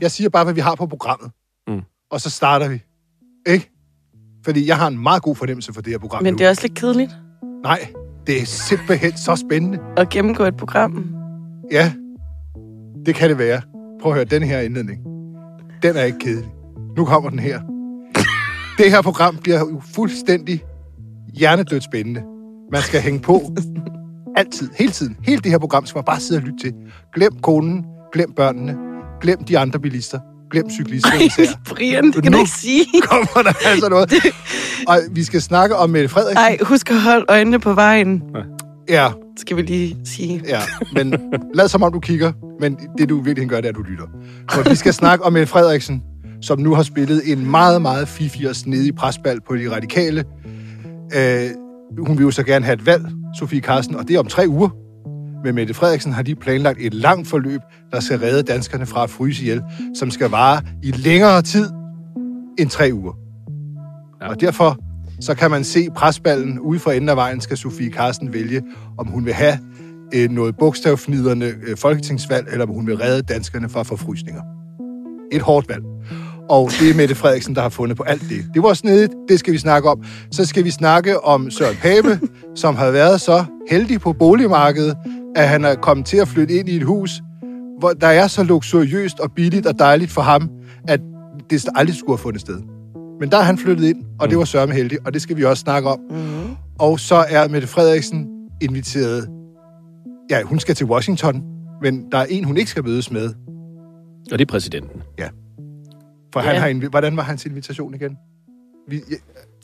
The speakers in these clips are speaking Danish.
Jeg siger bare, hvad vi har på programmet. Mm. Og så starter vi. Ikke? Fordi jeg har en meget god fornemmelse for det her program Men nu. det er også lidt kedeligt Nej, det er simpelthen så spændende. at gennemgå et program. Ja, det kan det være. Prøv at høre, den her indledning. Den er ikke kedelig. Nu kommer den her. Det her program bliver jo fuldstændig hjernedødt spændende. Man skal hænge på altid, hele tiden. Hele det her program skal man bare sidde og lytte til. Glem konen, glem børnene, glem de andre bilister, glem cyklisterne især. Brian, det kan Nu- du ikke sige. Kommer der altså noget. Og vi skal snakke om Mette Frederiksen. Ej, husk at holde øjnene på vejen, Ja, skal vi lige sige. Ja, men lad som om du kigger, men det du virkelig gør, det er, at du lytter. For vi skal snakke om Mette Frederiksen, som nu har spillet en meget, meget fifi og snedig presbal på de radikale. Øh, hun vil jo så gerne have et valg, Sofie Carsten, og det er om tre uger. Med Mette Frederiksen har de planlagt et langt forløb, der skal redde danskerne fra at fryse ihjel, som skal vare i længere tid end tre uger. Ja. Og derfor så kan man se presballen ude for enden af vejen, skal Sofie Carsten vælge, om hun vil have øh, noget bogstavfniderne øh, folketingsvalg, eller om hun vil redde danskerne fra forfrysninger. Et hårdt valg. Og det er Mette Frederiksen, der har fundet på alt det. Det var snedigt, det skal vi snakke om. Så skal vi snakke om Søren Pape, som har været så heldig på boligmarkedet, at han er kommet til at flytte ind i et hus, hvor der er så luksuriøst og billigt og dejligt for ham, at det aldrig skulle have fundet sted. Men der er han flyttet ind, og det var sørme heldig, og det skal vi også snakke om. Mm. Og så er Mette Frederiksen inviteret... Ja, hun skal til Washington, men der er en, hun ikke skal mødes med. Og det er præsidenten. For han Ja. har invi- Hvordan var hans invitation igen? Vi, ja,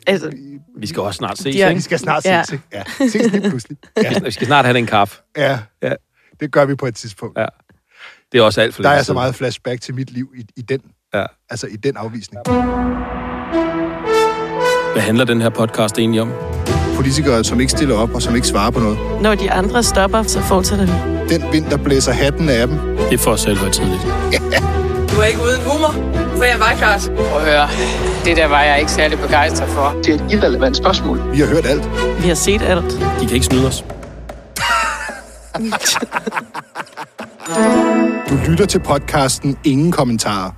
Altså, vi, skal også snart ses, er- vi ikke? skal snart Ja. ses, ikke? Ja, ses lige pludselig. Ja, Vi skal snart have en kaffe. ja, Ja. det gør vi på et tidspunkt. Ja. Det er også alt for Der er så meget flashback til mit liv i, i den, Ja. altså i den afvisning. Hvad handler den her podcast egentlig om? Politikere, som ikke stiller op og som ikke svarer på noget. når de andre stopper, så fortsætter vi. Den vind, der blæser hatten af dem. Det er for os selv tidligt. Du er ikke uden humor, for jeg var Claus. Prøv at høre, det der var jeg ikke særlig begejstret for. Det er et irrelevant spørgsmål. Vi har hørt alt. Vi har set alt. De kan ikke snyde os. Du lytter til podcasten Ingen Kommentarer.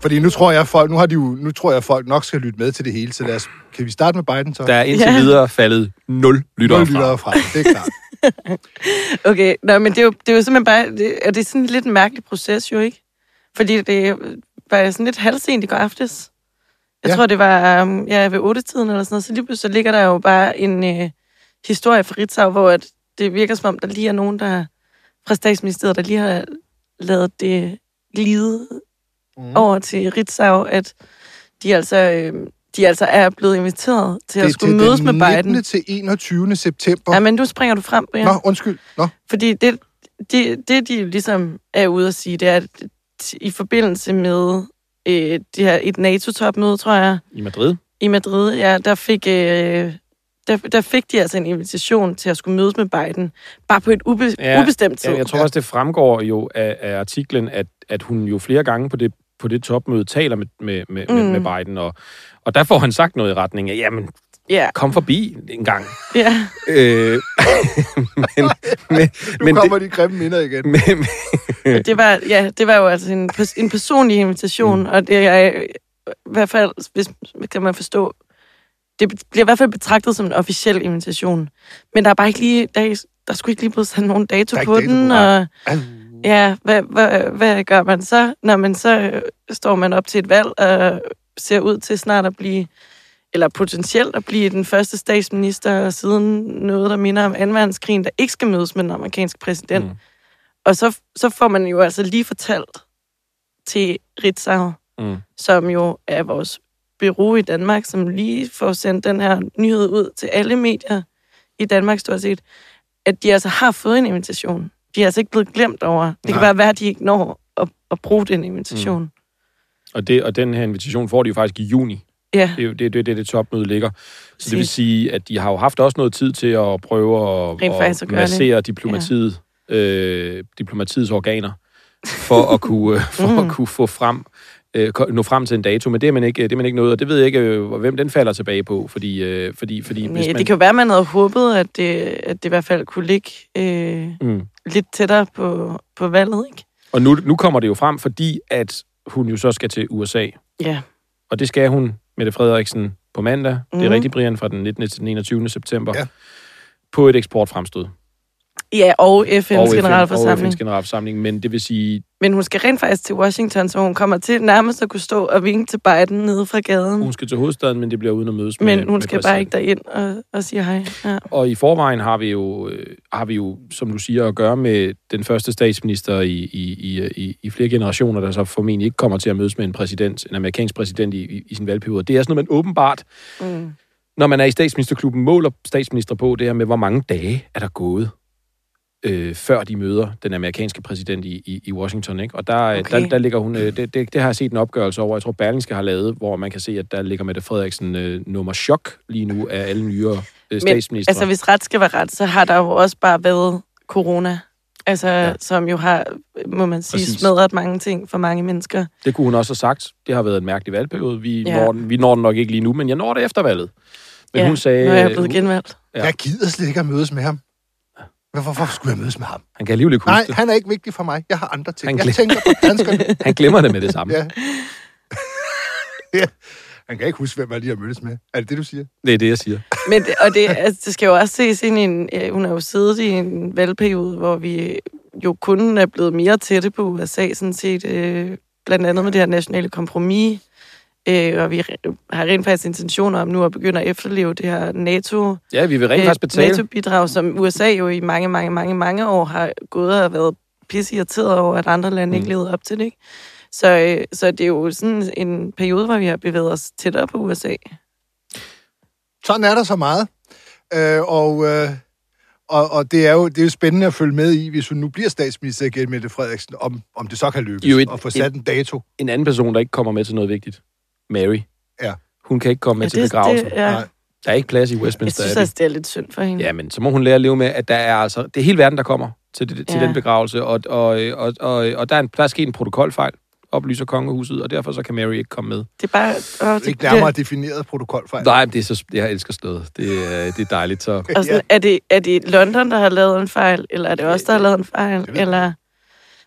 Fordi nu tror jeg, folk, nu har de jo, nu tror jeg, folk nok skal lytte med til det hele, så lad os, kan vi starte med Biden så? Der er indtil Ja. videre faldet 0 lyttere Nul fra. lyttere fra, det er klart. Okay, nå, men det er jo, det er jo simpelthen bare... Det, og det er sådan en lidt mærkelig proces jo, ikke? Fordi det var sådan lidt halvsent i går aftes. Jeg Ja. tror, det var um, ja, ved 8-tiden eller sådan noget. Så lige pludselig ligger der jo bare en øh, historie fra Ritzau, hvor at det virker som om, der lige er nogen, der fra statsministeriet, der lige har lavet det glide mm. over til Ritzau, at de altså, øh, de altså er blevet inviteret til Det at er skulle til mødes med Biden. 19. til 21. september. Ja, men nu springer du frem, Brian. Nå, undskyld. Nå. Fordi det, det, det, de ligesom er ude at sige, det er, at i forbindelse med øh, det her, et NATO-topmøde, tror jeg, I Madrid. i Madrid, ja, der fik, øh, der, der fik de altså en invitation til at skulle mødes med Biden, bare på et ube, Ja, ubestemt tid. Ja, jeg tror også, det fremgår jo af, af artiklen, at, at hun jo flere gange på det, på det topmøde taler med, med, med. Mm. med Biden, og, og der får han sagt noget i retning af, jamen, ja, kom forbi en gang. ja. øh, men, men, Nu men, kommer de grimme minder igen. men, men, Det var, ja, det var jo altså en, en personlig invitation, mm. og det er i hvert fald, hvis kan man forstå, det bliver i hvert fald betragtet som en officiel invitation. Men der er bare ikke lige, der, er, der skulle ikke lige blevet sat nogen dato på dato den, på, og Au. ja, hvad, hvad, hvad gør man så? Når man så øh, står man op til et valg og ser ud til snart at blive, eller potentielt at blive den første statsminister siden noget, der minder om 2. verdenskrigen, der ikke skal mødes med den amerikanske præsident. Mm. Og så, så får man jo altså lige fortalt til Ritzau, mm. som jo er vores bureau i Danmark, som lige får sendt den her nyhed ud til alle medier i Danmark stort set, at de altså har fået en invitation. De er altså ikke blevet glemt over. Det Nej. kan bare være, at de ikke når at, at bruge den invitation. Mm. og, det, og den her invitation får de jo faktisk i juni. Ja, Det er jo det, det, det, det topmøde ligger. Så det vil sige, at de har jo haft også noget tid til at prøve at, at det. massere diplomatiet, øh, diplomatiets organer for at kunne, øh, for Mm. at kunne få frem øh, nå frem til en dato, men det er man ikke, det er man ikke nået, og det ved jeg ikke, øh, hvem den falder tilbage på, fordi, øh, fordi, fordi Nej, hvis man... det kan jo være, at man havde håbet, at det, at det i hvert fald kunne ligge øh, mm. lidt tættere på, på valget, ikke? Og nu, nu kommer det jo frem, fordi at hun jo så skal til USA. Ja. Og det skal hun, Mette Frederiksen, på mandag. Mm. Det er Mhm. rigtig, Brian, fra den 19. til den 21. september. Ja. På et eksportfremstød. Ja, og FN's Og generalforsamling. Og FN's generalforsamling. Men det vil sige, Men hun skal rent faktisk til Washington, så hun kommer til nærmest at kunne stå og vinke til Biden nede fra gaden. hun skal til hovedstaden, men det bliver uden at mødes med Men hun med skal bare ikke derind og, og sige hej. Ja. Og i forvejen har vi jo, øh, har vi jo, som du siger, at gøre med den første statsminister i, i, i, i, i flere generationer, der så formentlig ikke kommer til at mødes med en præsident, en amerikansk præsident i, i, i sin valgperiode. Det er sådan noget, man åbenbart, Mm. når man er i statsministerklubben, måler statsminister på det her med, hvor mange dage er der gået, øh, før de møder den amerikanske præsident i, i, i Washington. Ikke? Og der, okay. Okay. der, der ligger hun, øh, det, det, det har jeg set en opgørelse over, jeg tror Berlingske har lavet, hvor man kan se, at der ligger Mette Frederiksen øh, nummer chok lige nu af alle nyere øh, statsminister. altså, hvis ret skal være ret, så har der jo også bare været corona. Altså, Ja. som jo har, må man sige, Præcis. smadret mange ting for mange mennesker. Det kunne hun også have sagt. Det har været en mærkelig valgperiode. Vi, ja. Ja. når, den, vi når den nok ikke lige nu, men jeg når det efter valget. Men ja, hun sagde... nu er jeg blevet hun, genvalgt. Ja. Jeg gider slet ikke at mødes med ham. Hvorfor, hvorfor skulle jeg mødes med ham? han kan alligevel ikke Nej, huske det. han er ikke vigtig for mig. Jeg har andre ting. Han Jeg glem- tænker på danskerne. Han glemmer det med det samme. Ja. ja. Han kan ikke huske, hvem jeg lige har mødtes med. Er det det, du siger? Det er det, jeg siger. Men det, og det, altså, det skal jo også ses ind i en... Ja, hun har jo siddet i en valgperiode, hvor vi jo kun er blevet mere tætte på USA, sådan set. Øh, blandt andet med det her nationale kompromis. Øh, og vi har rent faktisk intentioner om nu at begynde at efterleve det her NATO, Ja, vi vil rent øh, faktisk betale. NATO-bidrag, som USA jo i mange, mange, mange, mange år har gået og været pisse irriteret over, at andre lande mm. ikke levede op til det. Ikke? Så, øh, så det er jo sådan en periode, hvor vi har bevæget os tættere på USA. Sådan er der så meget. Øh, og, øh, og, og det, er jo, det er jo spændende at følge med i, hvis hun nu bliver statsminister igen, Mette Frederiksen, om, om det så kan lykkes Jo, et- at få sat en dato. En anden person, der ikke kommer med til noget vigtigt. Mary. Ja. Hun kan ikke komme med Ja, til det, begravelsen. det, ja. Nej. Der er ikke plads i Jeg Westminster synes Abbey. altså, det er lidt synd for hende. Ja, men så må hun lære at leve med, at der er altså... Det er hele verden, der kommer til, det, til Ja. den begravelse, og, og, og, og, og der, er en, der er sket en protokolfejl, oplyser kongehuset, og derfor så kan Mary ikke komme med. Det er bare... Åh, det, Ikke nærmere defineret protokolfejl. Nej, men det er så, jeg elsker sådan. Det, er- det er dejligt, så... og sådan, er, det, er det London, der har lavet en fejl, eller er det os, der har lavet en fejl? jeg Eller, Fejl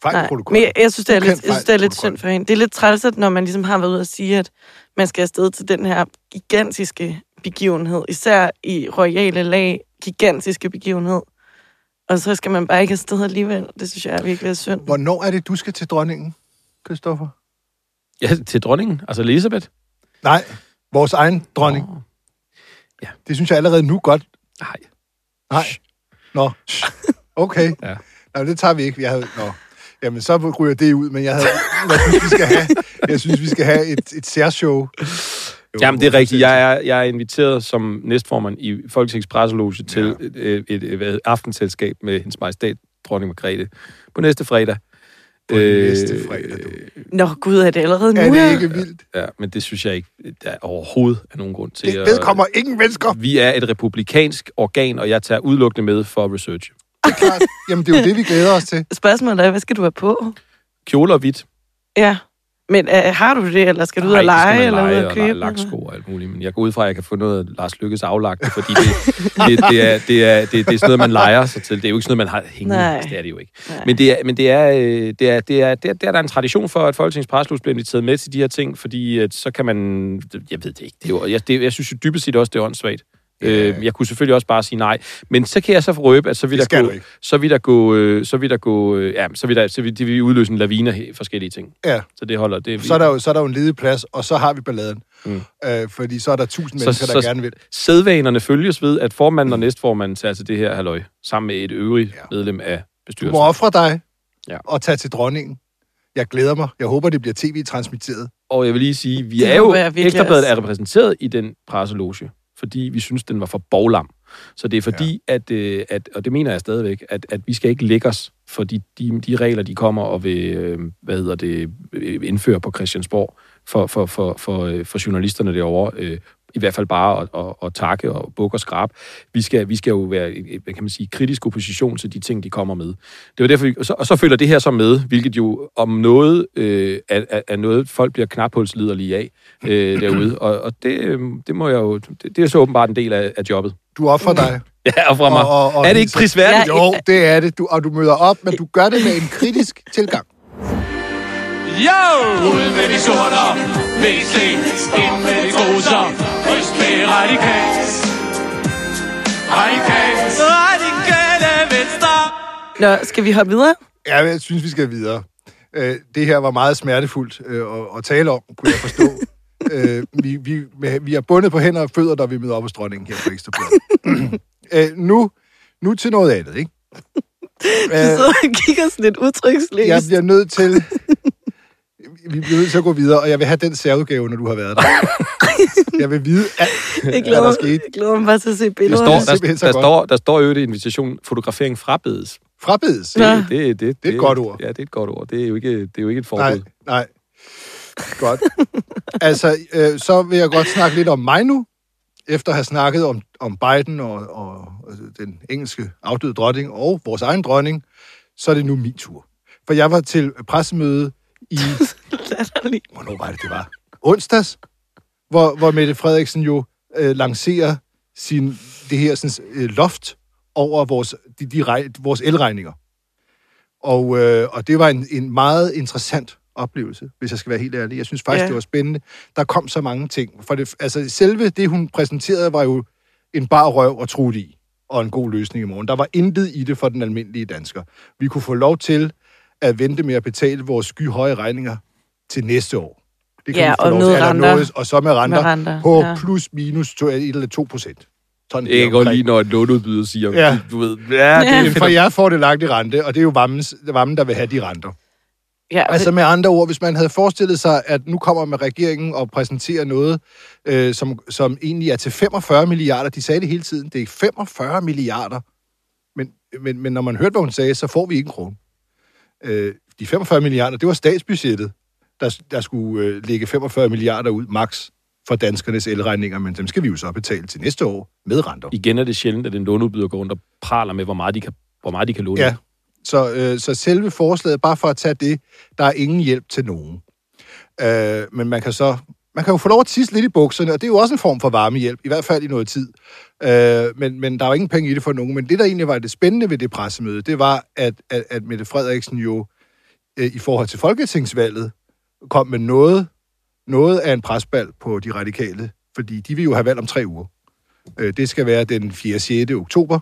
nej. Men jeg, jeg, synes, det er lidt, jeg synes, det er lidt synd for hende. Det er lidt træls, at når man ligesom har været ude at sige, at man skal afsted til den her gigantiske begivenhed, især i royale lag, gigantiske begivenhed, og så skal man bare ikke afsted alligevel. Det synes jeg er virkelig er synd. Hvornår er det, du skal til dronningen, Christoffer? Ja, til dronningen, altså Elisabeth. Nej, vores egen dronning. Nå, Det synes jeg allerede nu godt. nej. Nej. Nå. Okay. Ja. Nå, det tager vi ikke. Jeg havde, nå. Jamen, så ryger det ud, men jeg, havde, jeg synes, vi skal have, jeg synes, vi skal have et, et særshow. Jo, Jamen, det er rigtigt. Jeg er, jeg er inviteret som næstformand i Folketingets presseloge til Ja. et, et, et, et, aftenselskab med hendes majestæt, dronning Margrethe, på næste fredag. På næste fredag, du. Nå gud, er det allerede nu? Er det ikke vildt? Ja, men det synes jeg ikke, der er overhovedet er nogen grund til. Det at- vedkommer ingen mennesker. Vi er et republikansk organ, og jeg tager udelukkende med for research. Det er klart. Jamen, det er jo det, vi glæder os til. Spørgsmålet er, hvad skal du have på? Kjoler og hvidt. Ja. Men uh, har du det, eller skal du ud Nej, og lege, eller ud lege og og købe? lege laksko og alt muligt. Men jeg går ud fra, at jeg kan få noget af Lars Lykkes aflagt, fordi det, det, det, er, det, er, det, det er sådan noget, man leger sig til. Det er jo ikke sådan noget, man har hængende. Nej. Altså, Det er det jo ikke. Nej. Men det er, men det er, øh, det er, det er, det er, det er der er en tradition for, at Folketingets Preslus bliver inviteret med til de her ting, fordi at så kan man, jeg ved det ikke, det er jo, jeg, det, jeg synes jo dybest set også, det er åndssvagt. Øh, jeg kunne selvfølgelig også bare sige nej, men så kan jeg så røbe, at så vil Det der du gå, så vil der gå, øh, så vil der gå, øh, ja, så vil der, så vil, det vil udløse en lavine af forskellige ting. Ja, Så det holder, det er så er, der jo, så er der jo en ledig plads, og så har vi balladen. Mm. Øh, fordi så er der tusind Så- mennesker, der så- gerne vil. Sædvanerne følges ved, at formanden og næstformanden tager til det her halløj, sammen med et øvrigt Ja. medlem af Du bestyrelsen. må ofre dig Ja. og tage til dronningen. Jeg glæder mig. Jeg håber, det bliver tv-transmitteret. Og jeg vil lige sige, vi Det er jo, Ekstrabladet er repræsenteret i den presseloge, fordi vi synes, den var for boglam. Så det er fordi, ja. at, øh, at, og det mener jeg stadigvæk, at, at vi skal ikke lægge os for de, de, de regler, de kommer og vil, øh, hvad hedder det, øh, indføre på Christiansborg for, for, for, for, øh, for journalisterne derovre. Øh, i hvert fald bare at, at, at takke og bukke og skrab. Vi skal, vi skal jo være, hvad kan man sige, kritisk opposition til de ting, de kommer med. Det var derfor, vi, og, så, og så følger det her så med, hvilket jo om noget øh, er, er, noget, folk bliver knaphulsliderlige af øh, derude. Og, og det, øh, det, må jeg jo, det, det er så åbenbart en del af, af jobbet. Du offrer dig. Ja, og fra mig. Og- og- og er det ikke prisværdigt? Ja. Jo, det er det. Du, og du møder op, men du gør det med en kritisk tilgang. Yo! Ud med de sorter, VC, ind med de troser, ryst med radikalt. Radikalt. Radikale venstre. Nå, skal vi hoppe videre? Ja, jeg synes, vi skal videre. Øh, det her var meget smertefuldt øh, at, tale om, kunne jeg forstå. øh, vi, vi, vi er bundet på hænder og fødder, da vi møder op hos dronningen her på Ekstrabladet. øh, nu, nu til noget andet, ikke? Du sidder og kigger sådan lidt udtryksløst. jeg bliver nødt til... Vi bliver nødt til at gå videre, og jeg vil have den særudgave, når du har været der. Jeg vil vide alt, jeg, hvad glæder, der mig- skete. jeg glæder mig bare til at se Der billeder. står, er simpelthen der, der, godt. står, der står jo det invitation, fotografering frabedes. Frabedes. Nå. Det, det, det, Det er et godt ord. Ja, det er et godt ord. Det er jo ikke, det er jo ikke et Nej, forbud. nej. Godt. Altså, øh, så vil jeg godt snakke lidt om mig nu, efter at have snakket om, om Biden og, og, og den engelske afdøde dronning og vores egen dronning, så er det nu min tur. For jeg var til pressemøde i, hvornår var det, det var? Onsdags, hvor, hvor Mette Frederiksen jo øh, lancerer sin, det her sådan, øh, loft over vores, de, de, rej- vores elregninger. Og, øh, og det var en, en meget interessant oplevelse, hvis jeg skal være helt ærlig. Jeg synes faktisk, ja. det var spændende. Der kom så mange ting. For det, altså, selve det, hun præsenterede, var jo en bar røv og trude i, og en god løsning i morgen. Der var intet i det for den almindelige dansker. Vi kunne få lov til at vente med at betale vores skyhøje regninger til næste år. Det Ja, vi få og med renter. noget, og så med renter, Med renter, på ja. plus minus to, et eller to procent. Sådan Jeg kan godt deromkring. lide, når et låneudbyder siger, Ja. ja. du ved, ja, det Ja. er Men for jer får det lagt i rente, og det er jo Vammens, Vammen, der vil have de renter. Ja, Altså med andre ord, hvis man havde forestillet sig, at nu kommer med regeringen og præsenterer noget, øh, som, som egentlig er til 45 milliarder. De sagde det hele tiden. Det er 45 milliarder. Men, men, men når man hørte, hvad hun sagde, så får vi ikke en krone. Øh, de 45 milliarder, det var statsbudgettet, der, der skulle øh, lægge 45 milliarder ud max for danskernes elregninger, men dem skal vi jo så betale til næste år med renter. Igen er det sjældent, at en låneudbyder går rundt og praler med, hvor meget de kan, hvor meget de kan låne. Ja, så, øh, så selve forslaget, bare for at tage det, der er ingen hjælp til nogen. Øh, men man kan så man kan jo få lov at tisse lidt i bukserne, og det er jo også en form for varmehjælp, i hvert fald i noget tid. Øh, men, men der er jo ingen penge i det for nogen. Men det, der egentlig var det spændende ved det pressemøde, det var, at, at, at Mette Frederiksen jo øh, i forhold til folketingsvalget kom med noget, noget af en presbald på de radikale, fordi de vil jo have valg om tre uger. Øh, det skal være den 4. 6. oktober,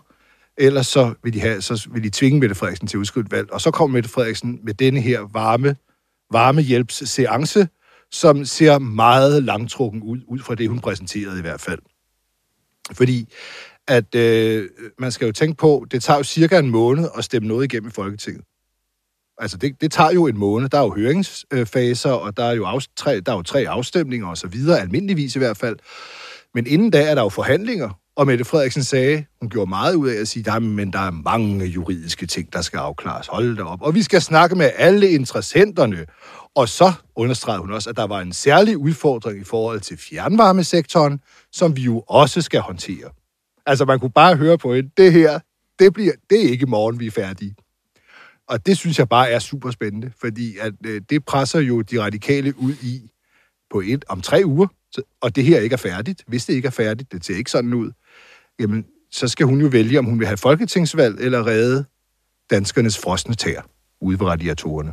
ellers så vil de, have, så vil de tvinge Mette Frederiksen til at udskrive et valg. Og så kom Mette Frederiksen med denne her varme, varmehjælpsseance, som ser meget langtrukken ud, ud fra det, hun præsenterede i hvert fald. Fordi at øh, man skal jo tænke på, det tager jo cirka en måned at stemme noget igennem i Folketinget. Altså, det, det tager jo en måned. Der er jo høringsfaser, og der er jo, af, tre, der er jo tre afstemninger og så videre, almindeligvis i hvert fald. Men inden da er der jo forhandlinger, og Mette Frederiksen sagde, hun gjorde meget ud af at sige, der, men der er mange juridiske ting, der skal afklares. Hold da op. Og vi skal snakke med alle interessenterne. Og så understregede hun også, at der var en særlig udfordring i forhold til fjernvarmesektoren, som vi jo også skal håndtere. Altså, man kunne bare høre på hende, det her, det, bliver, det er ikke i morgen, vi er færdige. Og det synes jeg bare er super spændende, fordi at, øh, det presser jo de radikale ud i på et om tre uger, så, og det her ikke er færdigt. Hvis det ikke er færdigt, det ser ikke sådan ud, jamen, så skal hun jo vælge, om hun vil have folketingsvalg eller redde danskernes frosne tær ude ved radiatorerne.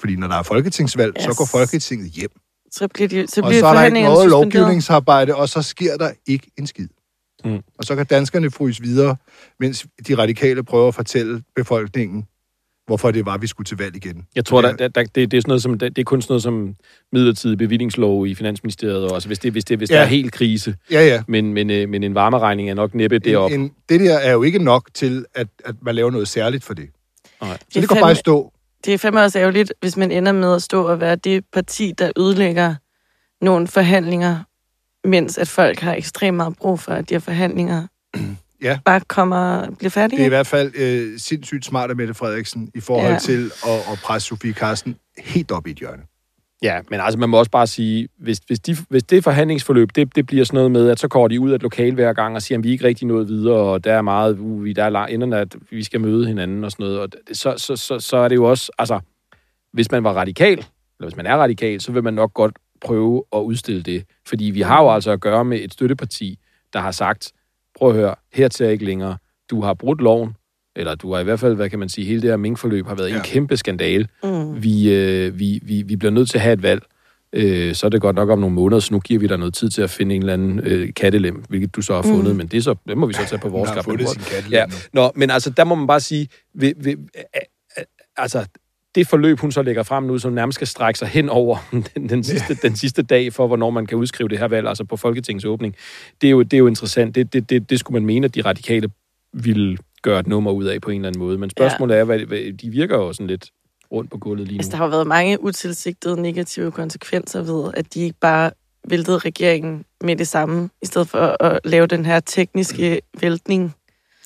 Fordi når der er folketingsvalg, yes. så går Folketinget hjem. så bliver, de, så Og bliver så er der ikke noget lovgivningsarbejde, og så sker der ikke en skid. Mm. Og så kan danskerne fryse videre, mens de radikale prøver at fortælle befolkningen, hvorfor det var, vi skulle til valg igen. Jeg tror, der, der, der, det, det, er sådan noget som, det, det er kun sådan noget som midlertidig bevillingslov i Finansministeriet, og, altså hvis, det, hvis, det, hvis Ja. der er helt krise. Ja, ja. Men, men, øh, men en varmeregning er nok næppe deroppe. En, en, det der er jo ikke nok til, at, at man laver noget særligt for det. Nej. Så det, det går fandme- bare i stå. Det er fandme også ærgerligt, hvis man ender med at stå og være det parti, der ødelægger nogle forhandlinger, mens at folk har ekstremt meget brug for, at de her forhandlinger Ja. bare kommer bliver færdige. Det er i hvert fald øh, sindssygt smart af Mette Frederiksen i forhold ja. Til at, at presse Sofie Carsten helt op i et hjørne. Ja, men altså man må også bare sige, hvis, hvis, de, hvis det forhandlingsforløb, det, det bliver sådan noget med, at så går de ud af et lokal hver gang og siger, at vi ikke rigtig nået videre, og der er meget, uh, vi- der er enderne, at vi skal møde hinanden og sådan noget. Og det, så, så, så, så er det jo også, altså, hvis man var radikal, eller hvis man er radikal, så vil man nok godt prøve at udstille det. Fordi vi har jo altså at gøre med et støtteparti, der har sagt, prøv at høre, her til ikke længere. Du har brudt loven, eller du har i hvert fald, hvad kan man sige, hele det her minkforløb har været ja. En kæmpe skandale. Mm. Vi, øh, vi, vi, vi bliver nødt til at have et valg. Øh, så er det godt nok om nogle måneder, så nu giver vi dig noget tid til at finde en eller anden øh, kattelem, hvilket du så har fundet, mm. men det, så, det må vi så tage på vores kattelem Ja, nå, men altså, der må man bare sige, øh, øh, altså, det forløb, hun så lægger frem nu, som nærmest skal strække sig hen over den, den, sidste, den sidste dag for, hvornår man kan udskrive det her valg, altså på Folketingets åbning, det er jo, det er jo interessant. Det, det, det, det skulle man mene, at de radikale ville gøre et nummer ud af på en eller anden måde. Men spørgsmålet ja. er, hvad, hvad, de virker jo sådan lidt rundt på gulvet lige nu. Altså, der har jo været mange utilsigtede negative konsekvenser ved, at de ikke bare væltede regeringen med det samme, i stedet for at lave den her tekniske væltning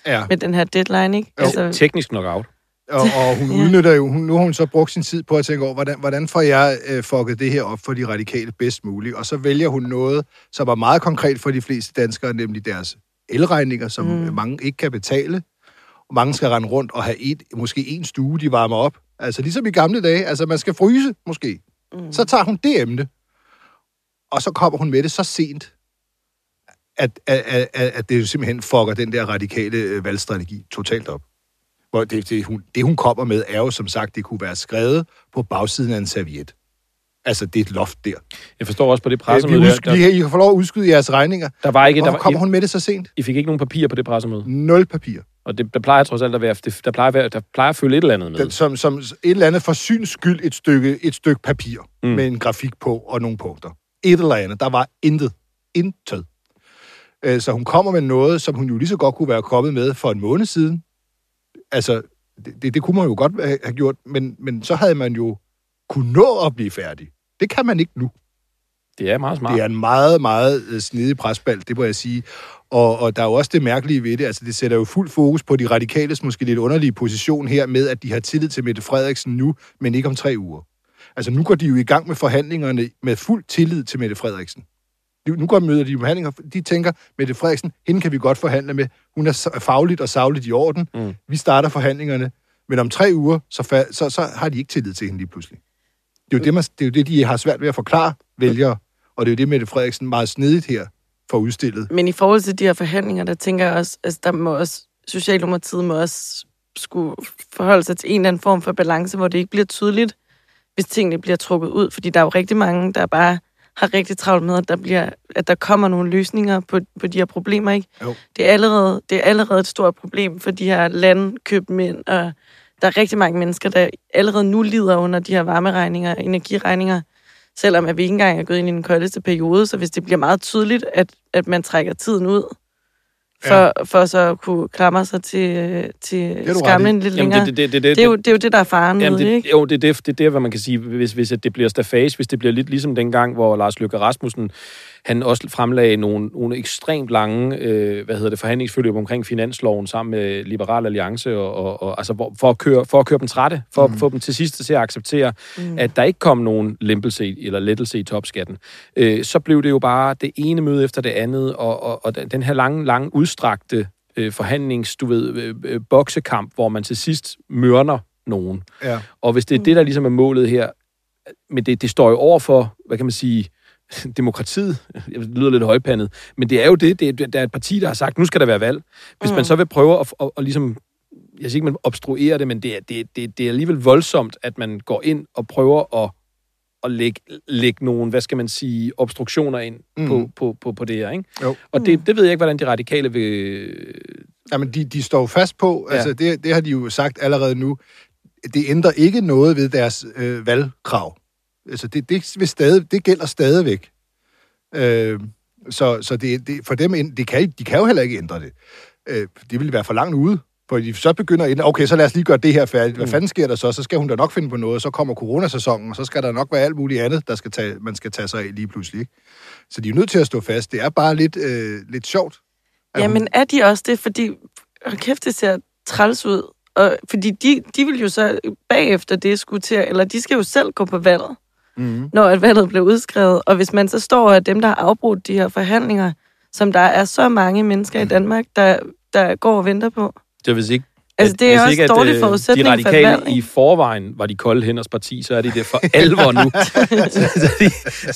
Ja. med den her deadline, ikke? Jo. Altså, Teknisk knockout. Og, og hun Ja. udnytter jo, hun, nu har hun så brugt sin tid på at tænke over, hvordan, hvordan får jeg øh, fucket det her op for de radikale bedst muligt. Og så vælger hun noget, som er meget konkret for de fleste danskere, nemlig deres elregninger, som mm. mange ikke kan betale. Mange skal rende rundt og have et, måske en stue, de varmer op. Altså ligesom i gamle dage, altså man skal fryse måske. Mm. Så tager hun det emne, og så kommer hun med det så sent, at, at, at, at at det jo simpelthen fucker den der radikale øh, valgstrategi totalt op. Hvor det, det, hun, det, hun kommer med, er jo som sagt, det kunne være skrevet på bagsiden af en serviet. Altså, det er et loft der. Jeg forstår også på det Øh, vi pressemøde, der, udsk- I, kan få lov at udskyde jeres regninger. der var ikke... Der Hvorfor var, kommer hun med det så sent? I fik ikke nogen papir på det pressemøde. Nul papir. Og det, der plejer trods alt at være... Det, der, plejer der plejer at følge et eller andet med. Den, som, som et eller andet for syns skyld et stykke, et stykke papir Mm. mm. med en grafik på og nogle punkter. Et eller andet. Der var intet. Intet. Øh, Så hun kommer med noget, som hun jo lige så godt kunne være kommet med for en måned siden. Altså, det, det, det kunne man jo godt have have gjort, men, men så havde man jo kunne nå at blive færdig. Det kan man ikke nu. Det er meget smart. Det er en meget, meget øh, snedig presbald, det må jeg sige. Og, og der er jo også det mærkelige ved det, altså det sætter jo fuld fokus på de radikales måske lidt underlige position her med, at de har tillid til Mette Frederiksen nu, men ikke om tre uger. Altså nu går de jo i gang med forhandlingerne med fuld tillid til Mette Frederiksen. Nu nu går møder de forhandlinger, de tænker, Mette Frederiksen, hende kan vi godt forhandle med. Hun er fagligt og savligt i orden. Mm. Vi starter forhandlingerne, men om tre uger, så, så, så har de ikke tillid til hende lige pludselig. Det er, jo det, man, det er jo det, de har svært ved at forklare vælgere, og det er jo det, Mette Frederiksen meget snedigt her får udstillet. Men i forhold til de her forhandlinger, der tænker jeg også, altså der må også, Socialdemokratiet må også skulle forholde sig til en eller anden form for balance, hvor det ikke bliver tydeligt, hvis tingene bliver trukket ud. Fordi der er jo rigtig mange, der bare har rigtig travlt med, at der, bliver, at der kommer nogle løsninger på, på de her problemer. Ikke? Jo. Det, er allerede, det er allerede et stort problem for de her landkøbmænd, og der er rigtig mange mennesker, der allerede nu lider under de her varmeregninger og energiregninger, selvom at vi ikke engang er gået ind i den koldeste periode. Så hvis det bliver meget tydeligt, at, at man trækker tiden ud, for, ja. for så at kunne klamre sig til, til skamlen lidt Jamen, længere. det, det, det, det, det, er jo, det er jo det, der er faren Jamen, det, ikke? jo, det, er det, det er det, hvad man kan sige, hvis, hvis det bliver stafage, hvis det bliver lidt ligesom dengang, hvor Lars Løkke Rasmussen, han også fremlagde nogle, nogle ekstremt lange, øh, hvad hedder det, forhandlingsforløb omkring finansloven sammen med Liberal Alliance, og, og, og altså hvor, for, at køre, for at køre dem trætte, for mm. at få dem til sidst til at acceptere, mm. at der ikke kom nogen lempelse eller lettelse i topskatten. Øh, så blev det jo bare det ene møde efter det andet, og, og, og den- her lange, lange udstrakte øh, forhandlings, du ved, øh, øh, boksekamp, hvor man til sidst mørner nogen. Ja. Og hvis det er det, der ligesom er målet her, men det, det står jo over for, hvad kan man sige, demokratiet, det lyder lidt højpandet, men det er jo det, det er, der er et parti, der har sagt, nu skal der være valg. Hvis mm. man så vil prøve at, at, at ligesom, jeg siger ikke, man obstruerer det, men det er, det, det, det er alligevel voldsomt, at man går ind og prøver at, at lægge, lægge nogle, hvad skal man sige, obstruktioner ind mm. på, på, på, på det her, ikke? Jo. Og det, det ved jeg ikke, hvordan de radikale vil... Jamen, de, de står fast på, Ja. altså det, det har de jo sagt allerede nu, det ændrer ikke noget ved deres øh, valgkrav. Altså det, det, vil stadig, det gælder stadigvæk. Øh, så så det, det, for dem, ind- de kan, de kan jo heller ikke ændre det. Øh, det ville være for langt ude. For de så begynder ændre, okay, så lad os lige gøre det her færdigt. Hvad fanden sker der så? Så skal hun da nok finde på noget, så kommer coronasæsonen, og så skal der nok være alt muligt andet, der skal tage, man skal tage sig af lige pludselig. Ikke? Så de er nødt til at stå fast. Det er bare lidt, øh, lidt sjovt. at hun- Jamen er de også det, fordi, hold kæft, det ser træls ud. Og, fordi de, de vil jo så bagefter det skulle til, eller de skal jo selv gå på valget, Mhm. når at valget bliver udskrevet. Og hvis man så står af dem, der har afbrudt de her forhandlinger, som der er så mange mennesker i Danmark, der, der går og venter på. Så hvis ikke Altså, at det er hvis også ikke, at, dårlig øh, forudsætning De for radikale valg, ikke? i forvejen var de kolde hænders parti, så er det det for alvor nu.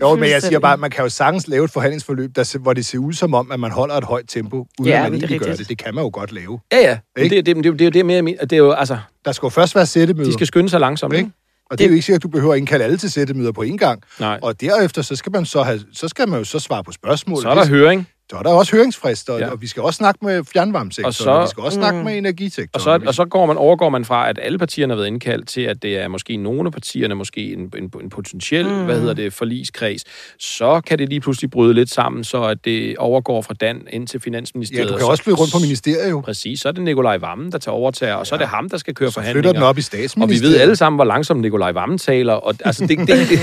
Jo, men jeg siger bare, at man kan jo sagtens lave et forhandlingsforløb, der, hvor det ser ud som om, at man holder et højt tempo, uden Ja, at man men det egentlig gør det. Det kan man jo godt lave. ja, ja. Det, det, det, det, det er jo det mere, det er jo, altså, Der skal jo først være sættemøder. de skal skynde sig langsomt, ikke? Og det er jo ikke sikkert, at du behøver at indkalde alle til sættemøder på én gang. Nej. Og derefter, så skal man så have, så skal man jo så svare på spørgsmål. Så er der Det- høring, så er der også høringsfrister, Ja. ja. og vi skal også snakke med fjernvarmesektoren, Og og, så- og vi skal også snakke Mm. med energisektoren. og så, og så går man, overgår man fra, at alle partierne har været indkaldt til, at det er måske nogle af partierne, måske en, en, en potentiel, mm. hvad hedder det, forligskreds. Så kan det lige pludselig bryde lidt sammen, så at det overgår fra Dan ind til ja, Finansministeriet. du og kan så- også flytte rundt på ministeriet jo. Præcis, så er det Nikolaj Vammen, der tager overtager, og så er det ham, der skal køre Så flytter forhandlinger. den op i Og vi statsministeriet. ved alle sammen, hvor langsomt Nikolaj Vammen taler, og altså, det, det, det, det,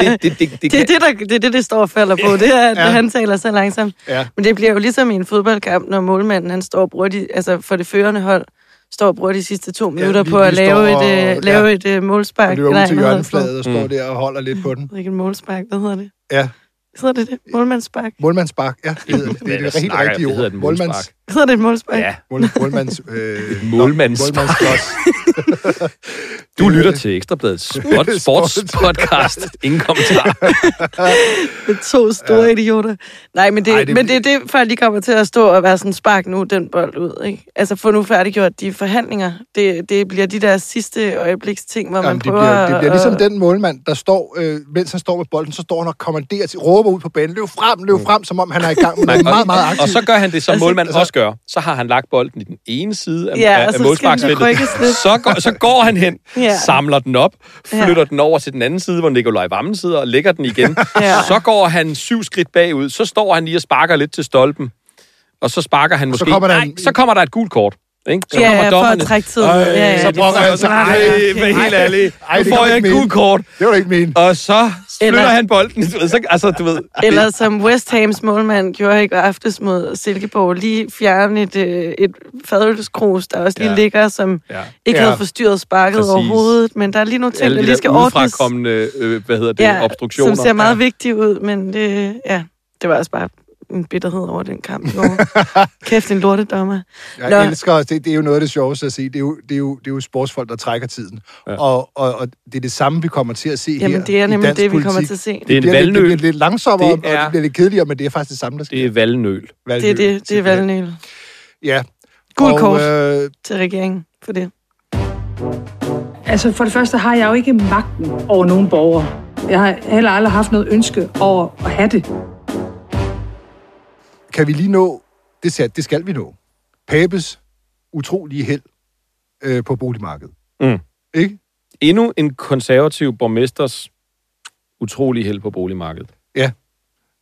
det, det, det, det, Det er det, der, det er det, det står og falder på. Det er, at Ja. han taler så langsomt. Ja. Men det bliver jo ligesom i en fodboldkamp, når målmanden han står og bruger de, altså for det førende hold, står og bruger de sidste to minutter lige- på at lave står et, og- øh, lave ja. et øh, målspark. Og løber ud til det? hjørnefladet og står Mm. der og holder lidt på den. Det er ikke et målspark, hvad hedder det? Ja, Hedder det det? Målmandsspark? målmandsbak. Ja, det, hedder det. det er Hvad det helt snakker jeg? rigtige Det hedder ord. et målspark. Hedder det et målspark? Ja, Mål, målmands... Øh. Målmandsklods. du lytter til Ekstrabladets sport, sportspodcast. Ingen kommentar. Det er to store ja. idioter. Nej, men det, Ej, det- det, men det er det, før de kommer til at stå og være sådan, spark nu den bold ud, ikke? Altså, få nu færdiggjort de forhandlinger. Det, det bliver de der sidste øjebliks ting, hvor man Jamen, det, prøver bliver, det bliver at- ligesom den målmand, der står, øh, mens han står med bolden, så står han og kommanderer til, råber ud på banen, løb frem, løb frem, som om han er i gang med noget meget, meget aktivt. Og så gør han det, som Altså, målmand altså- også gør. Så har han lagt bolden i den ene side af, Ja, af, af så. Så går, så går han hen, Ja. samler den op, flytter Ja. den over til den anden side, hvor Nikolaj Vammen sidder, og lægger den igen. Ja. Så går han syv skridt bagud. Så står han lige og sparker lidt til stolpen. Og så sparker han måske... kommer der Nej, en- så kommer der et gult kort. Ikke? Så Ja, ja, for at trække tiden. Ej, Ja, ja, så brokker er han sig. Ej, okay. helt ærligt. Ej, Nu får jeg et ikke gult kort. Det var ikke mene. Og så flytter Eller- han bolden. Du ved, Så, altså, du ved, Eller som West Hams målmand gjorde i går aftes mod Silkeborg, lige fjerne et, øh, et fadølskrus, der også lige Ja. ja. ligger, som Ja. ikke Ja. havde forstyrret sparket Præcis. overhovedet. Men der er lige nogle ting, alle der de lige skal ordnes. udefrakommende, øh, hvad hedder det, Ja, obstruktioner. som ser meget vigtige ud, men det, ja, det var også bare en bitterhed over den kamp. i går. Kæft, en lortedommer. Jeg Nå. elsker også, det, det er jo noget af det sjoveste at se. Det er jo, det er jo, det er jo sportsfolk, der trækker tiden. Ja. Og, og, og det er det samme, vi kommer til at se her Jamen, det er nemlig det, vi kommer politik. til at se. Det er en bliver lidt, det valgnøl. bliver lidt langsommere, Det det er- og det bliver lidt kedeligere, men det er faktisk det samme, der sker. Det er valgnøl. Det er det, det er valgnøl. Ja. Gul kort Øh, til regeringen for det. Altså for det første har jeg jo ikke magten over nogen borgere. Jeg har heller aldrig haft noget ønske over at have det. Kan vi lige nå, det, skal, det skal vi nå, Pabes utrolige held øh, på boligmarkedet. Mm. Ikke? Endnu en konservativ borgmesters utrolige held på boligmarkedet.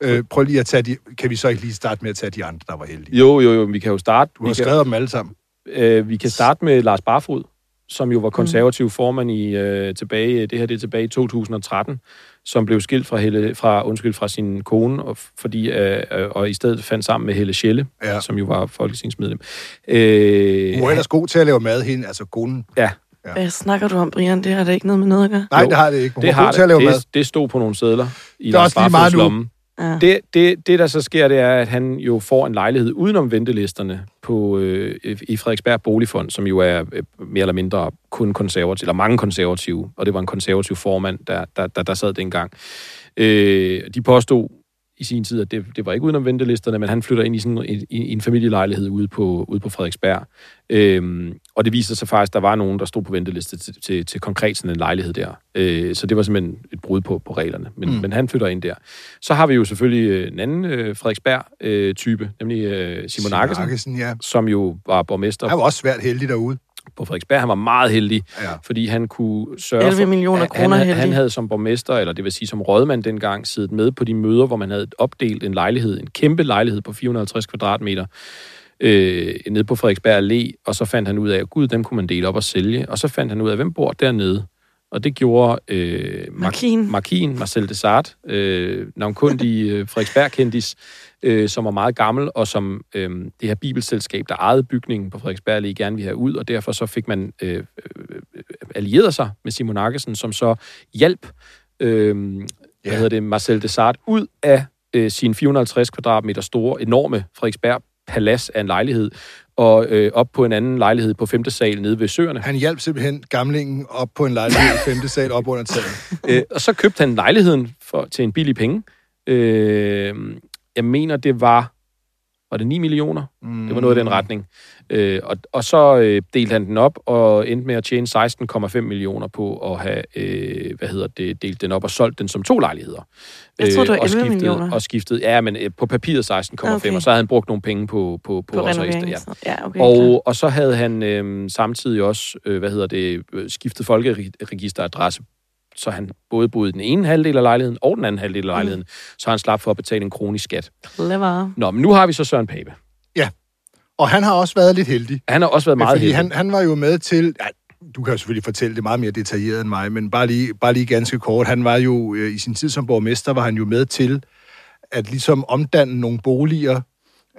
Øh, prøv lige at tage de, kan vi så ikke lige starte med at tage de andre, der var heldige? Jo, jo, jo, vi kan jo starte. Du Vi har kan, skrevet dem alle sammen. øh, vi kan starte med Lars Barfod, som jo var konservativ formand i øh, tilbage, det her det er tilbage i 2013, som blev skilt fra, Helle, fra, undskyld, fra sin kone, og, fordi, øh, øh, og i stedet fandt sammen med Helle Schelle, Ja. som jo var folketingsmedlem. Øh, Hun er ellers god til at lave mad, hende, altså konen. ja, Hvad snakker du om, Brian? Det har da ikke noget med noget at gøre. Nej, Jo, det har det ikke. Hun det er god har til at lave det. mad. det. Det stod på nogle sædler i Det er Lars Barfods nu. lomme. Ja. Det, det, det, der så sker, det er, at han jo får en lejlighed udenom ventelisterne på, øh, i Frederiksberg Boligfond, som jo er øh, mere eller mindre kun konservativ, eller mange konservative, og det var en konservativ formand, der, der, der, der sad dengang. Øh, de påstod i sin tid, at det, det var ikke udenom ventelisterne, men han flytter ind i, sådan, i, i en familielejlighed ude på, ude på Frederiksberg. Øhm, og det viser sig faktisk, at der var nogen, der stod på venteliste til, til, til konkret sådan en lejlighed der. Øh, så det var simpelthen et brud på, på reglerne. Men, mm. men han flytter ind der. Så har vi jo selvfølgelig øh, en anden øh, Frederiksberg-type, nemlig øh, Simon Akkesen, ja. som jo var borgmester Han var også svært heldig derude. På Frederiksberg. Han var meget heldig, Ja. fordi han kunne sørge 11 for... millioner han- kroner han, heldig. han havde som borgmester, eller det vil sige som rådmand dengang, siddet med på de møder, hvor man havde opdelt en lejlighed, en kæmpe lejlighed på 450 kvadratmeter, øh, nede på Frederiksberg Allé, og så fandt han ud af, at gud, dem kunne man dele op og sælge, og så fandt han ud af, hvem bor dernede. Og det gjorde øh, Mar- Markin. Markin, Marcel Desart, øh, navnkundig øh, Frederiksberg-kendis, øh, som var meget gammel, og som øh, det her bibelselskab, der ejede bygningen på Frederiksberg, lige gerne ville have ud, og derfor så fik man øh, øh, allieret sig med Simon Akkesen, som så hjalp øh, hvad Ja. hedder det, Marcel Desart ud af øh, sin 450 kvadratmeter store, enorme Frederiksberg palads af en lejlighed, og øh, op på en anden lejlighed på femte sal nede ved Søerne. Han hjalp simpelthen gamlingen op på en lejlighed i femte sal op under taget. Øh, og så købte han lejligheden for, til en billig penge. Øh, jeg mener, det var... Var det 9 millioner? Mm. Det var noget i den retning. Øh, og, og så øh, delte han den op og endte med at tjene 16,5 millioner på at have, øh, hvad hedder det, delt den op og solgt den som to lejligheder. Jeg troede, det var og 11 skiftede, millioner. Og skiftede, ja, men øh, på papiret 16,5, Okay. og så havde han brugt nogle penge på, på, på, På renovering. ja. Ja, okay. Og, og så havde han øh, samtidig også, øh, hvad hedder det, øh, skiftet folkeregisteradresse, så han både boede i den ene halvdel af lejligheden og den anden halvdel af Mm. lejligheden, så han slap for at betale en kronisk skat. Clever. Nå, men nu har vi så Søren Pape. Og han har også været lidt heldig. Han har også været meget fordi heldig. han, han var jo med til... Ja, du kan jo selvfølgelig fortælle det meget mere detaljeret end mig, men bare lige, bare lige ganske kort. Han var jo øh, i sin tid som borgmester, var han jo med til at ligesom omdanne nogle boliger,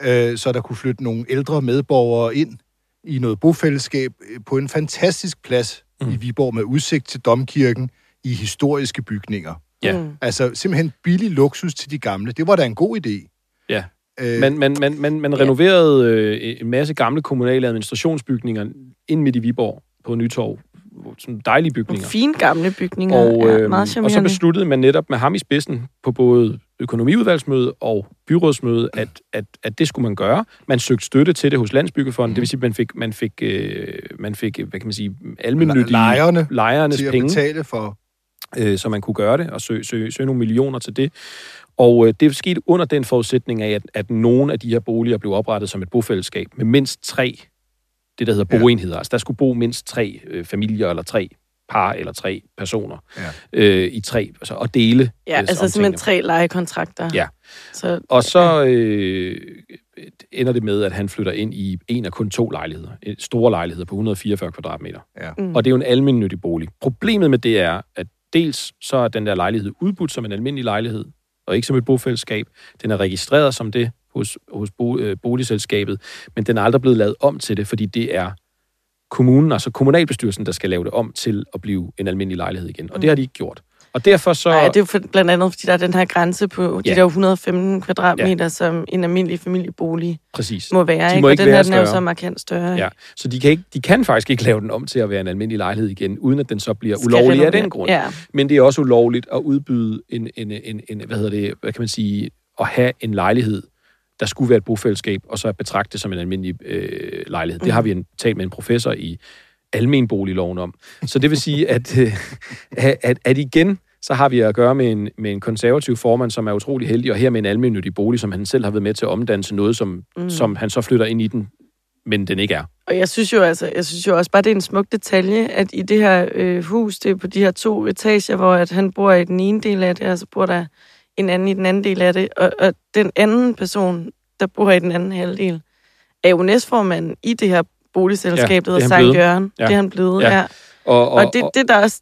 øh, så der kunne flytte nogle ældre medborgere ind i noget bofællesskab øh, på en fantastisk plads mm. i Viborg med udsigt til Domkirken i historiske bygninger. Ja. Mm. Altså simpelthen billig luksus til de gamle. Det var da en god idé. Ja. Øh, Man, man, man, man, man Ja. renoverede øh, en masse gamle kommunale administrationsbygninger ind midt i Viborg på Nytorv. Sådan dejlige Nogle bygninger. fine gamle bygninger. Og, ja, øh, meget og så besluttede man netop med ham i spidsen på både økonomiudvalgsmøde og byrådsmøde, at, at, at det skulle man gøre. Man søgte støtte til det hos Landsbyggefonden, det vil sige, at man fik, man fik, øh, man fik hvad kan man sige, almindelige lejerne lejernes til at penge, betale for... øh, så man kunne gøre det og søge, søge, søge nogle millioner til det. Og øh, det skete under den forudsætning af, at, at nogle af de her boliger blev oprettet som et bofællesskab med mindst tre, det der hedder Ja. boenheder. Altså der skulle bo mindst tre øh, familier eller tre par eller tre personer Ja. øh, i tre, altså, og dele. Ja, øh, altså simpelthen tre lejekontrakter. Ja. Så, Og så øh, ender det med, at han flytter ind i en af kun to lejligheder. Store lejligheder på 144 kvadratmeter. Ja. Mm. Og det er jo en almindelig bolig. Problemet med det er, at dels så er den der lejlighed udbudt som en almindelig lejlighed, og ikke som et bofællesskab. Den er registreret som det hos, hos bo, øh, boligselskabet, men den er aldrig blevet lavet om til det, fordi det er kommunen, altså kommunalbestyrelsen, der skal lave det om til at blive en almindelig lejlighed igen. Og det har de ikke gjort. Og derfor så... Nej, det er jo for, blandt andet, fordi der er den her grænse på Ja. de der 115 kvadratmeter, ja. som en almindelig familiebolig præcis. må være. De ikke? må og ikke den her, den er jo så markant større. Ja, så de kan, ikke, de kan faktisk ikke lave den om til at være en almindelig lejlighed igen, uden at den så bliver Skal ulovlig af den grund. Ja. Men det er også ulovligt at udbyde en, en, en, en, hvad hedder det, hvad kan man sige, at have en lejlighed, der skulle være et bofællesskab, og så betragte det som en almindelig øh, lejlighed. Mm. Det har vi en, talt med en professor i almenboligloven om. Så det vil sige, at, øh, at, at igen, så har vi at gøre med en, med en konservativ formand, som er utrolig heldig, og her med en almennyttig bolig, som han selv har været med til at omdanne til noget, som, mm. som han så flytter ind i den, men den ikke er. Og jeg synes jo altså, jeg synes jo også bare, det er en smuk detalje, at i det her øh, hus, det er på de her to etager, hvor at han bor i den ene del af det, og så bor der en anden i den anden del af det. Og, og den anden person, der bor i den anden halvdel, er jo næstformand i det her boligselskab, Ja, der er hedder Sankt. Jørgen. Ja. Det er han blevet, Ja. ja. Og, Og, og det, det, er der også,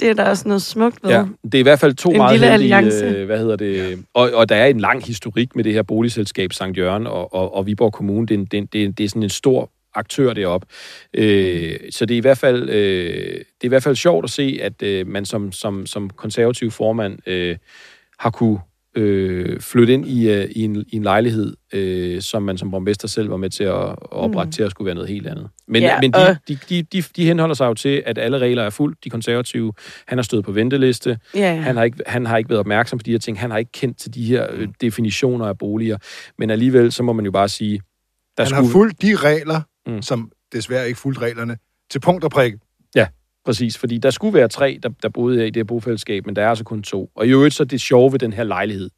det er der også noget smukt ved. Ja, det er i hvert fald to En meget lille heldige, alliance. øh, hvad hedder det, ja. og, og der er en lang historik med det her boligselskab Sankt Jørgen og, og, og Viborg Kommune. Det er, en, det, er, det, er, det er sådan en stor aktør deroppe. Øh, så det er, i hvert fald, øh, det er i hvert fald sjovt at se, at øh, man som, som, som konservativ formand øh, har kunne øh, flytte ind i, øh, i, en, i en lejlighed, øh, som man som borgmester selv var med til at, at oprette mm. til at skulle være noget helt andet. Men, Ja, men de, og- de, de, de, de henholder sig jo til, at alle regler er fuldt. De konservative, han har stået på venteliste. Ja, ja. Han, har ikke, han har ikke været opmærksom på de her ting. Han har ikke kendt til de her øh, definitioner af boliger. Men alligevel, så må man jo bare sige, der Han skulle... har fulgt de regler, Mm. mm. som desværre ikke fulgt reglerne, til punkt og prik. Præcis, fordi der skulle være tre, der, der boede i det her bofællesskab, men der er altså kun to. Og i øvrigt så det sjove ved den her lejlighed,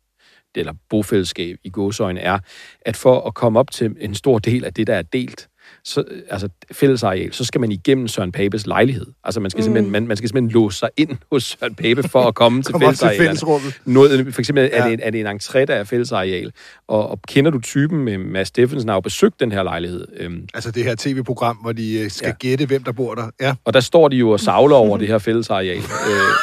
det- eller bofællesskab i gåsøjne, er, at for at komme op til en stor del af det, der er delt, så, altså fællesareal, så skal man igennem Søren Papes lejlighed. Altså man skal, mm. simpelthen, man, man skal simpelthen låse sig ind hos Søren Pape for at komme til fællesarealerne. Noget, for eksempel er, Ja. det en, er det en entré, der er fællesareal. Og, og kender du typen med Mads Steffensen har jo besøgt den her lejlighed. Øhm, Altså det her tv-program, hvor de øh, skal Ja. gætte, hvem der bor der. Ja. og der står de jo og savler over det her fællesareal. Øh,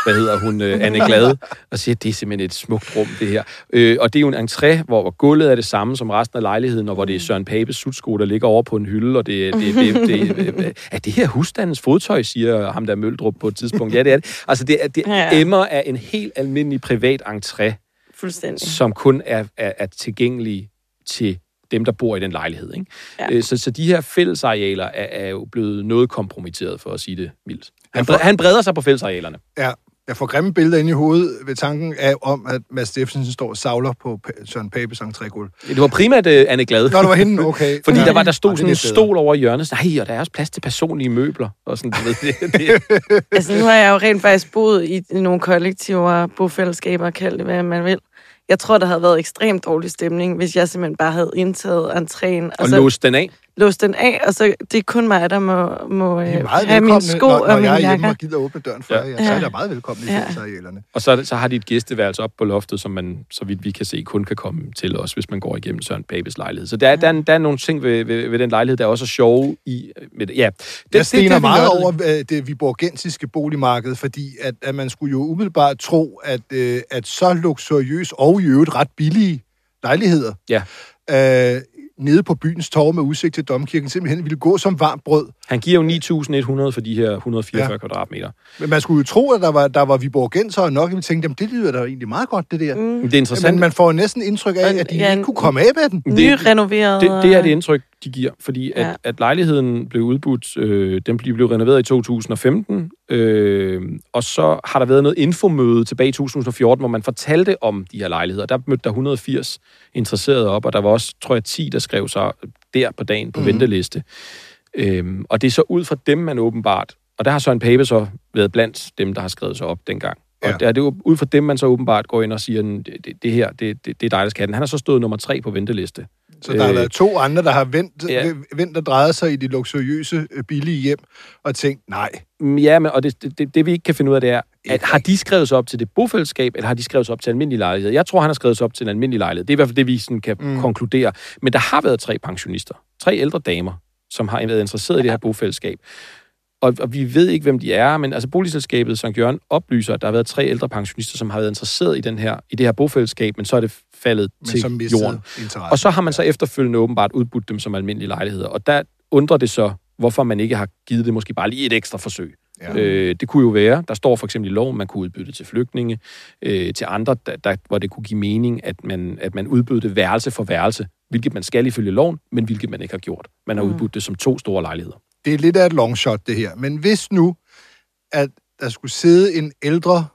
hvad hedder hun? Øh, Anne Glade. Og siger, det er simpelthen et smukt rum, det her. Øh, og det er jo en entré, hvor, hvor gulvet er det samme som resten af lejligheden, og hvor det er Søren Papes sutsko, der ligger over på en hylde, og det, det, det, det, det er det her husstandens fodtøj, siger ham der Møldrup på et tidspunkt. Ja, det er det. Altså, det, er, det Ja. emmer af en helt almindelig privat entré, Fuldstændig. som kun er, er, er tilgængelig til dem, der bor i den lejlighed. Ikke? Ja. Øh, Så, så de her fællesarealer er, er jo blevet noget kompromitteret, for at sige det mildt. Han, bre- han breder sig på fællesarealerne. Ja, jeg får grimme billeder ind i hovedet ved tanken af, om, at Mads Steffensen står og savler på Søren Papes entrégulv. Det var primært uh, Anne Glad. Nå, det var hende, okay. Fordi ja. der var der stod er sådan en stol over i hjørnet. Så, Ej, og der er også plads til personlige møbler. Og sådan, du ved, det, det, Altså, nu har jeg jo rent faktisk boet i nogle kollektiver, bofællesskaber, kald det hvad man vil. Jeg tror, der havde været ekstremt dårlig stemning, hvis jeg simpelthen bare havde indtaget entréen, og, og så låst den af. Låst den af, og så det er kun mig, der må, må er øh, meget have mine sko når, når og mine jeg er hjemme jakker. og gider åbne døren for Ja. jer. Ja. Så er Ja. der meget velkommen i Ja. fællesarealerne. Og så, så har de et gæsteværelse op på loftet, som man, så vidt vi kan se, kun kan komme til os, hvis man går igennem Søren Babes lejlighed. Så der, er, der, er, der er nogle ting ved, ved, ved den lejlighed, der er også er sjove i. Med, det. ja, det, Jeg stener kan vi meget nørdede. over øh, det viborgensiske boligmarked, fordi at, at man skulle jo umiddelbart tro, at, øh, at så luksuriøs og i øvrigt ret billige lejligheder Ja. øh, nede på byens torv med udsigt til domkirken simpelthen ville gå som varmt brød. Han giver jo 9.100 for de her 144 Ja. kvadratmeter. Men man skulle jo tro, at der var, der var viborgenser nok, og vi tænkte, jamen det lyder da egentlig meget godt, det der. Mm. Men det er interessant. Men man får næsten indtryk af, at de Ja, ikke kunne komme af med den. det- Nyrenoveret. Det, det er det indtryk, de giver, fordi at, Ja. ja. at lejligheden blev udbudt, øh, den blev, blev renoveret i 2015, øh, og så har der været noget infomøde tilbage i 2014, hvor man fortalte om de her lejligheder. Der mødte der 180 interesserede op, og der var også, tror jeg, 10, der skrev sig der på dagen på mm. venteliste. Øh, og det er så ud fra dem, man åbenbart, og der har Søren Pape så været blandt dem, der har skrevet sig op dengang. Og Ja. ja. det er jo ud fra dem, man så åbenbart går ind og siger, det, det, det her, det, det, det er dig, der skal have den. Han har så stået nummer tre på venteliste. Så der har Øh, været to andre, der har vendt, ja. ja. vendt og drejet sig i de luksuriøse, øh, billige hjem, og tænkt, nej, Mm, Ja, men, og det, det, det, vi ikke kan finde ud af, det er, at har de skrevet sig op til det bofællesskab, eller har de skrevet sig op til almindelig lejlighed? Jeg tror, han har skrevet sig op til en almindelig lejlighed. Det er i hvert fald det, vi sådan kan mm. konkludere. Men der har været tre pensionister, tre ældre damer, som har været interesseret i det her bofællesskab. Og, og vi ved ikke, hvem de er, men altså boligselskabet St. Jørgen oplyser, at der har været tre ældre pensionister, som har været interesseret i, den her, i det her bofællesskab, men så er det faldet men til jorden. interesse. Og så har man så efterfølgende åbenbart udbudt dem som almindelige lejligheder. Og der undrer det så, hvorfor man ikke har givet det måske bare lige et ekstra forsøg. Ja. Øh, det kunne jo være, der står for eksempel i loven, man kunne udbyde det til flygtninge, øh, til andre, der, der, hvor det kunne give mening, at man, at man udbød det værelse for værelse, hvilket man skal ifølge loven, men hvilket man ikke har gjort. Man har udbudt det som to store lejligheder. Det er lidt af et long shot, det her. Men hvis nu, at der skulle sidde en ældre,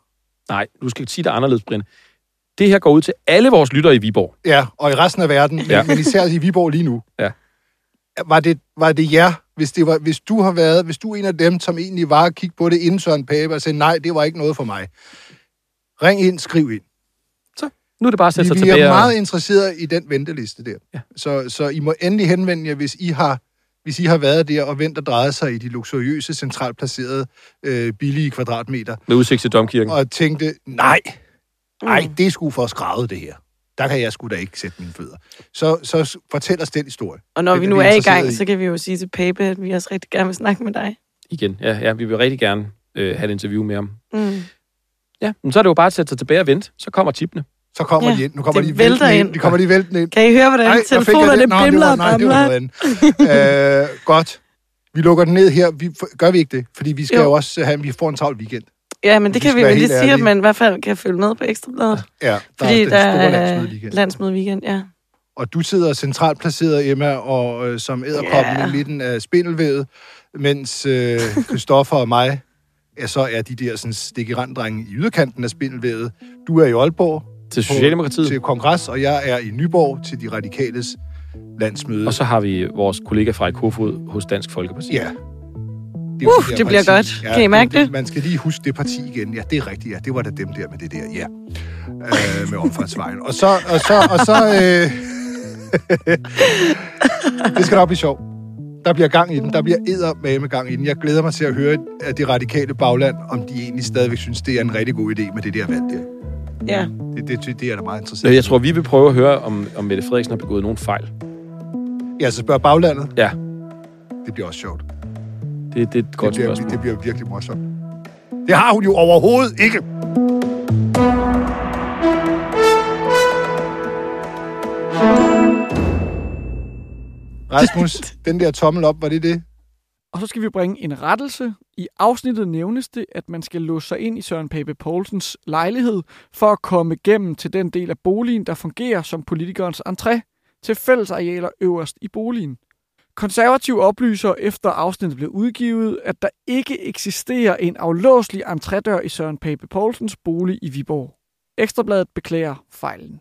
Nej, du skal sige det anderledes, Brian. Det her går ud til alle vores lyttere i Viborg. ja, og i resten af verden, men, Ja. men især i Viborg lige nu, Ja. var det, var det jer, hvis, det var, hvis du har været, hvis du er en af dem, som egentlig var at kigge på det inden Søren Pape og sagde, nej, det var ikke noget for mig. Ring ind, skriv ind. Nu er det bare at sætte sig Vi, vi tilbage. er og- meget interesserede i den venteliste der. Ja. Så, så I må endelig henvende jer, hvis I har hvis I har været der og vendt og drejet sig i de luksuriøse, centralt placerede, øh, billige kvadratmeter, Med udsigt til domkirken. og tænkte, nej, nej, Mm. det er sgu for skrevet det her. Der kan jeg sgu da ikke sætte mine fødder. Så, så fortæl os den historie. Og når Det vi er nu vi er i gang, i. så kan vi jo sige til Pape, at vi også rigtig gerne vil snakke med dig. Igen, ja, ja, vi vil rigtig gerne øh, have et interview med ham. Mm. Ja, men så er det jo bare at sætte sig tilbage og vente. Så kommer tipene. Så kommer Ja, de ind. Nu kommer de vælter ind. ind. De kommer de væltende ind. Kan I høre, hvordan Ej, telefonerne bimler og Nej, det var noget andet. øh, godt. Vi lukker den ned her. Vi, gør vi ikke det? Fordi vi skal jo, Jo. jo også have, vi får en travl weekend. Ja, men det Vi kan vi jo lige sige, at man i hvert fald kan følge med på Ekstrabladet. Ja, der Fordi er der den store er landsmøde weekend. landsmøde weekend, ja. Og du sidder centralt placeret, Emma, og øh, som æderkoppen Ja. i midten af spindelvævet, mens øh, Christoffer og mig, ja, så er de der sådan, stik i yderkanten af spindelvævet. Du er i Aalborg Til på- Socialdemokratiet. til kongres, og jeg er i Nyborg til de radikales landsmøde. Og så har vi vores kollega fra Kofod hos Dansk Folkeparti. Ja. Det, Uh, det bliver godt. Kan I mærke det? Man skal lige huske det parti igen. Ja, det er rigtigt. Ja, det var da dem der med det der. Ja. Øh, med omfartsvejen. Og så... Og så, og så øh, det skal nok blive sjovt. Der bliver gang i den. Der bliver med gang i den. Jeg glæder mig til at høre af det radikale bagland, om de egentlig stadigvæk synes, det er en rigtig god idé med det der valg der. Ja. Det, det, det er da meget interessant. Jeg tror, vi vil prøve at høre, om, om Mette Frederiksen har begået nogen fejl. Ja, så spørg baglandet. Ja, Det bliver også sjovt. Det, det er et godt det, bliver, spørgsmål. det bliver virkelig morsomt. Det har hun jo overhovedet ikke. Rasmus, den der tommel op, var det det? Og så skal vi bringe en rettelse. I afsnittet nævnes det, at man skal låse sig ind i Søren Pape Poulsens lejlighed for at komme igennem til den del af boligen, der fungerer som politikerens entré. til fællesarealer øverst i boligen. Konservativ oplyser efter afsnittet blev udgivet, at der ikke eksisterer en aflåselig entrédør i Søren Pape Poulsens bolig i Viborg. Ekstrabladet beklager fejlen.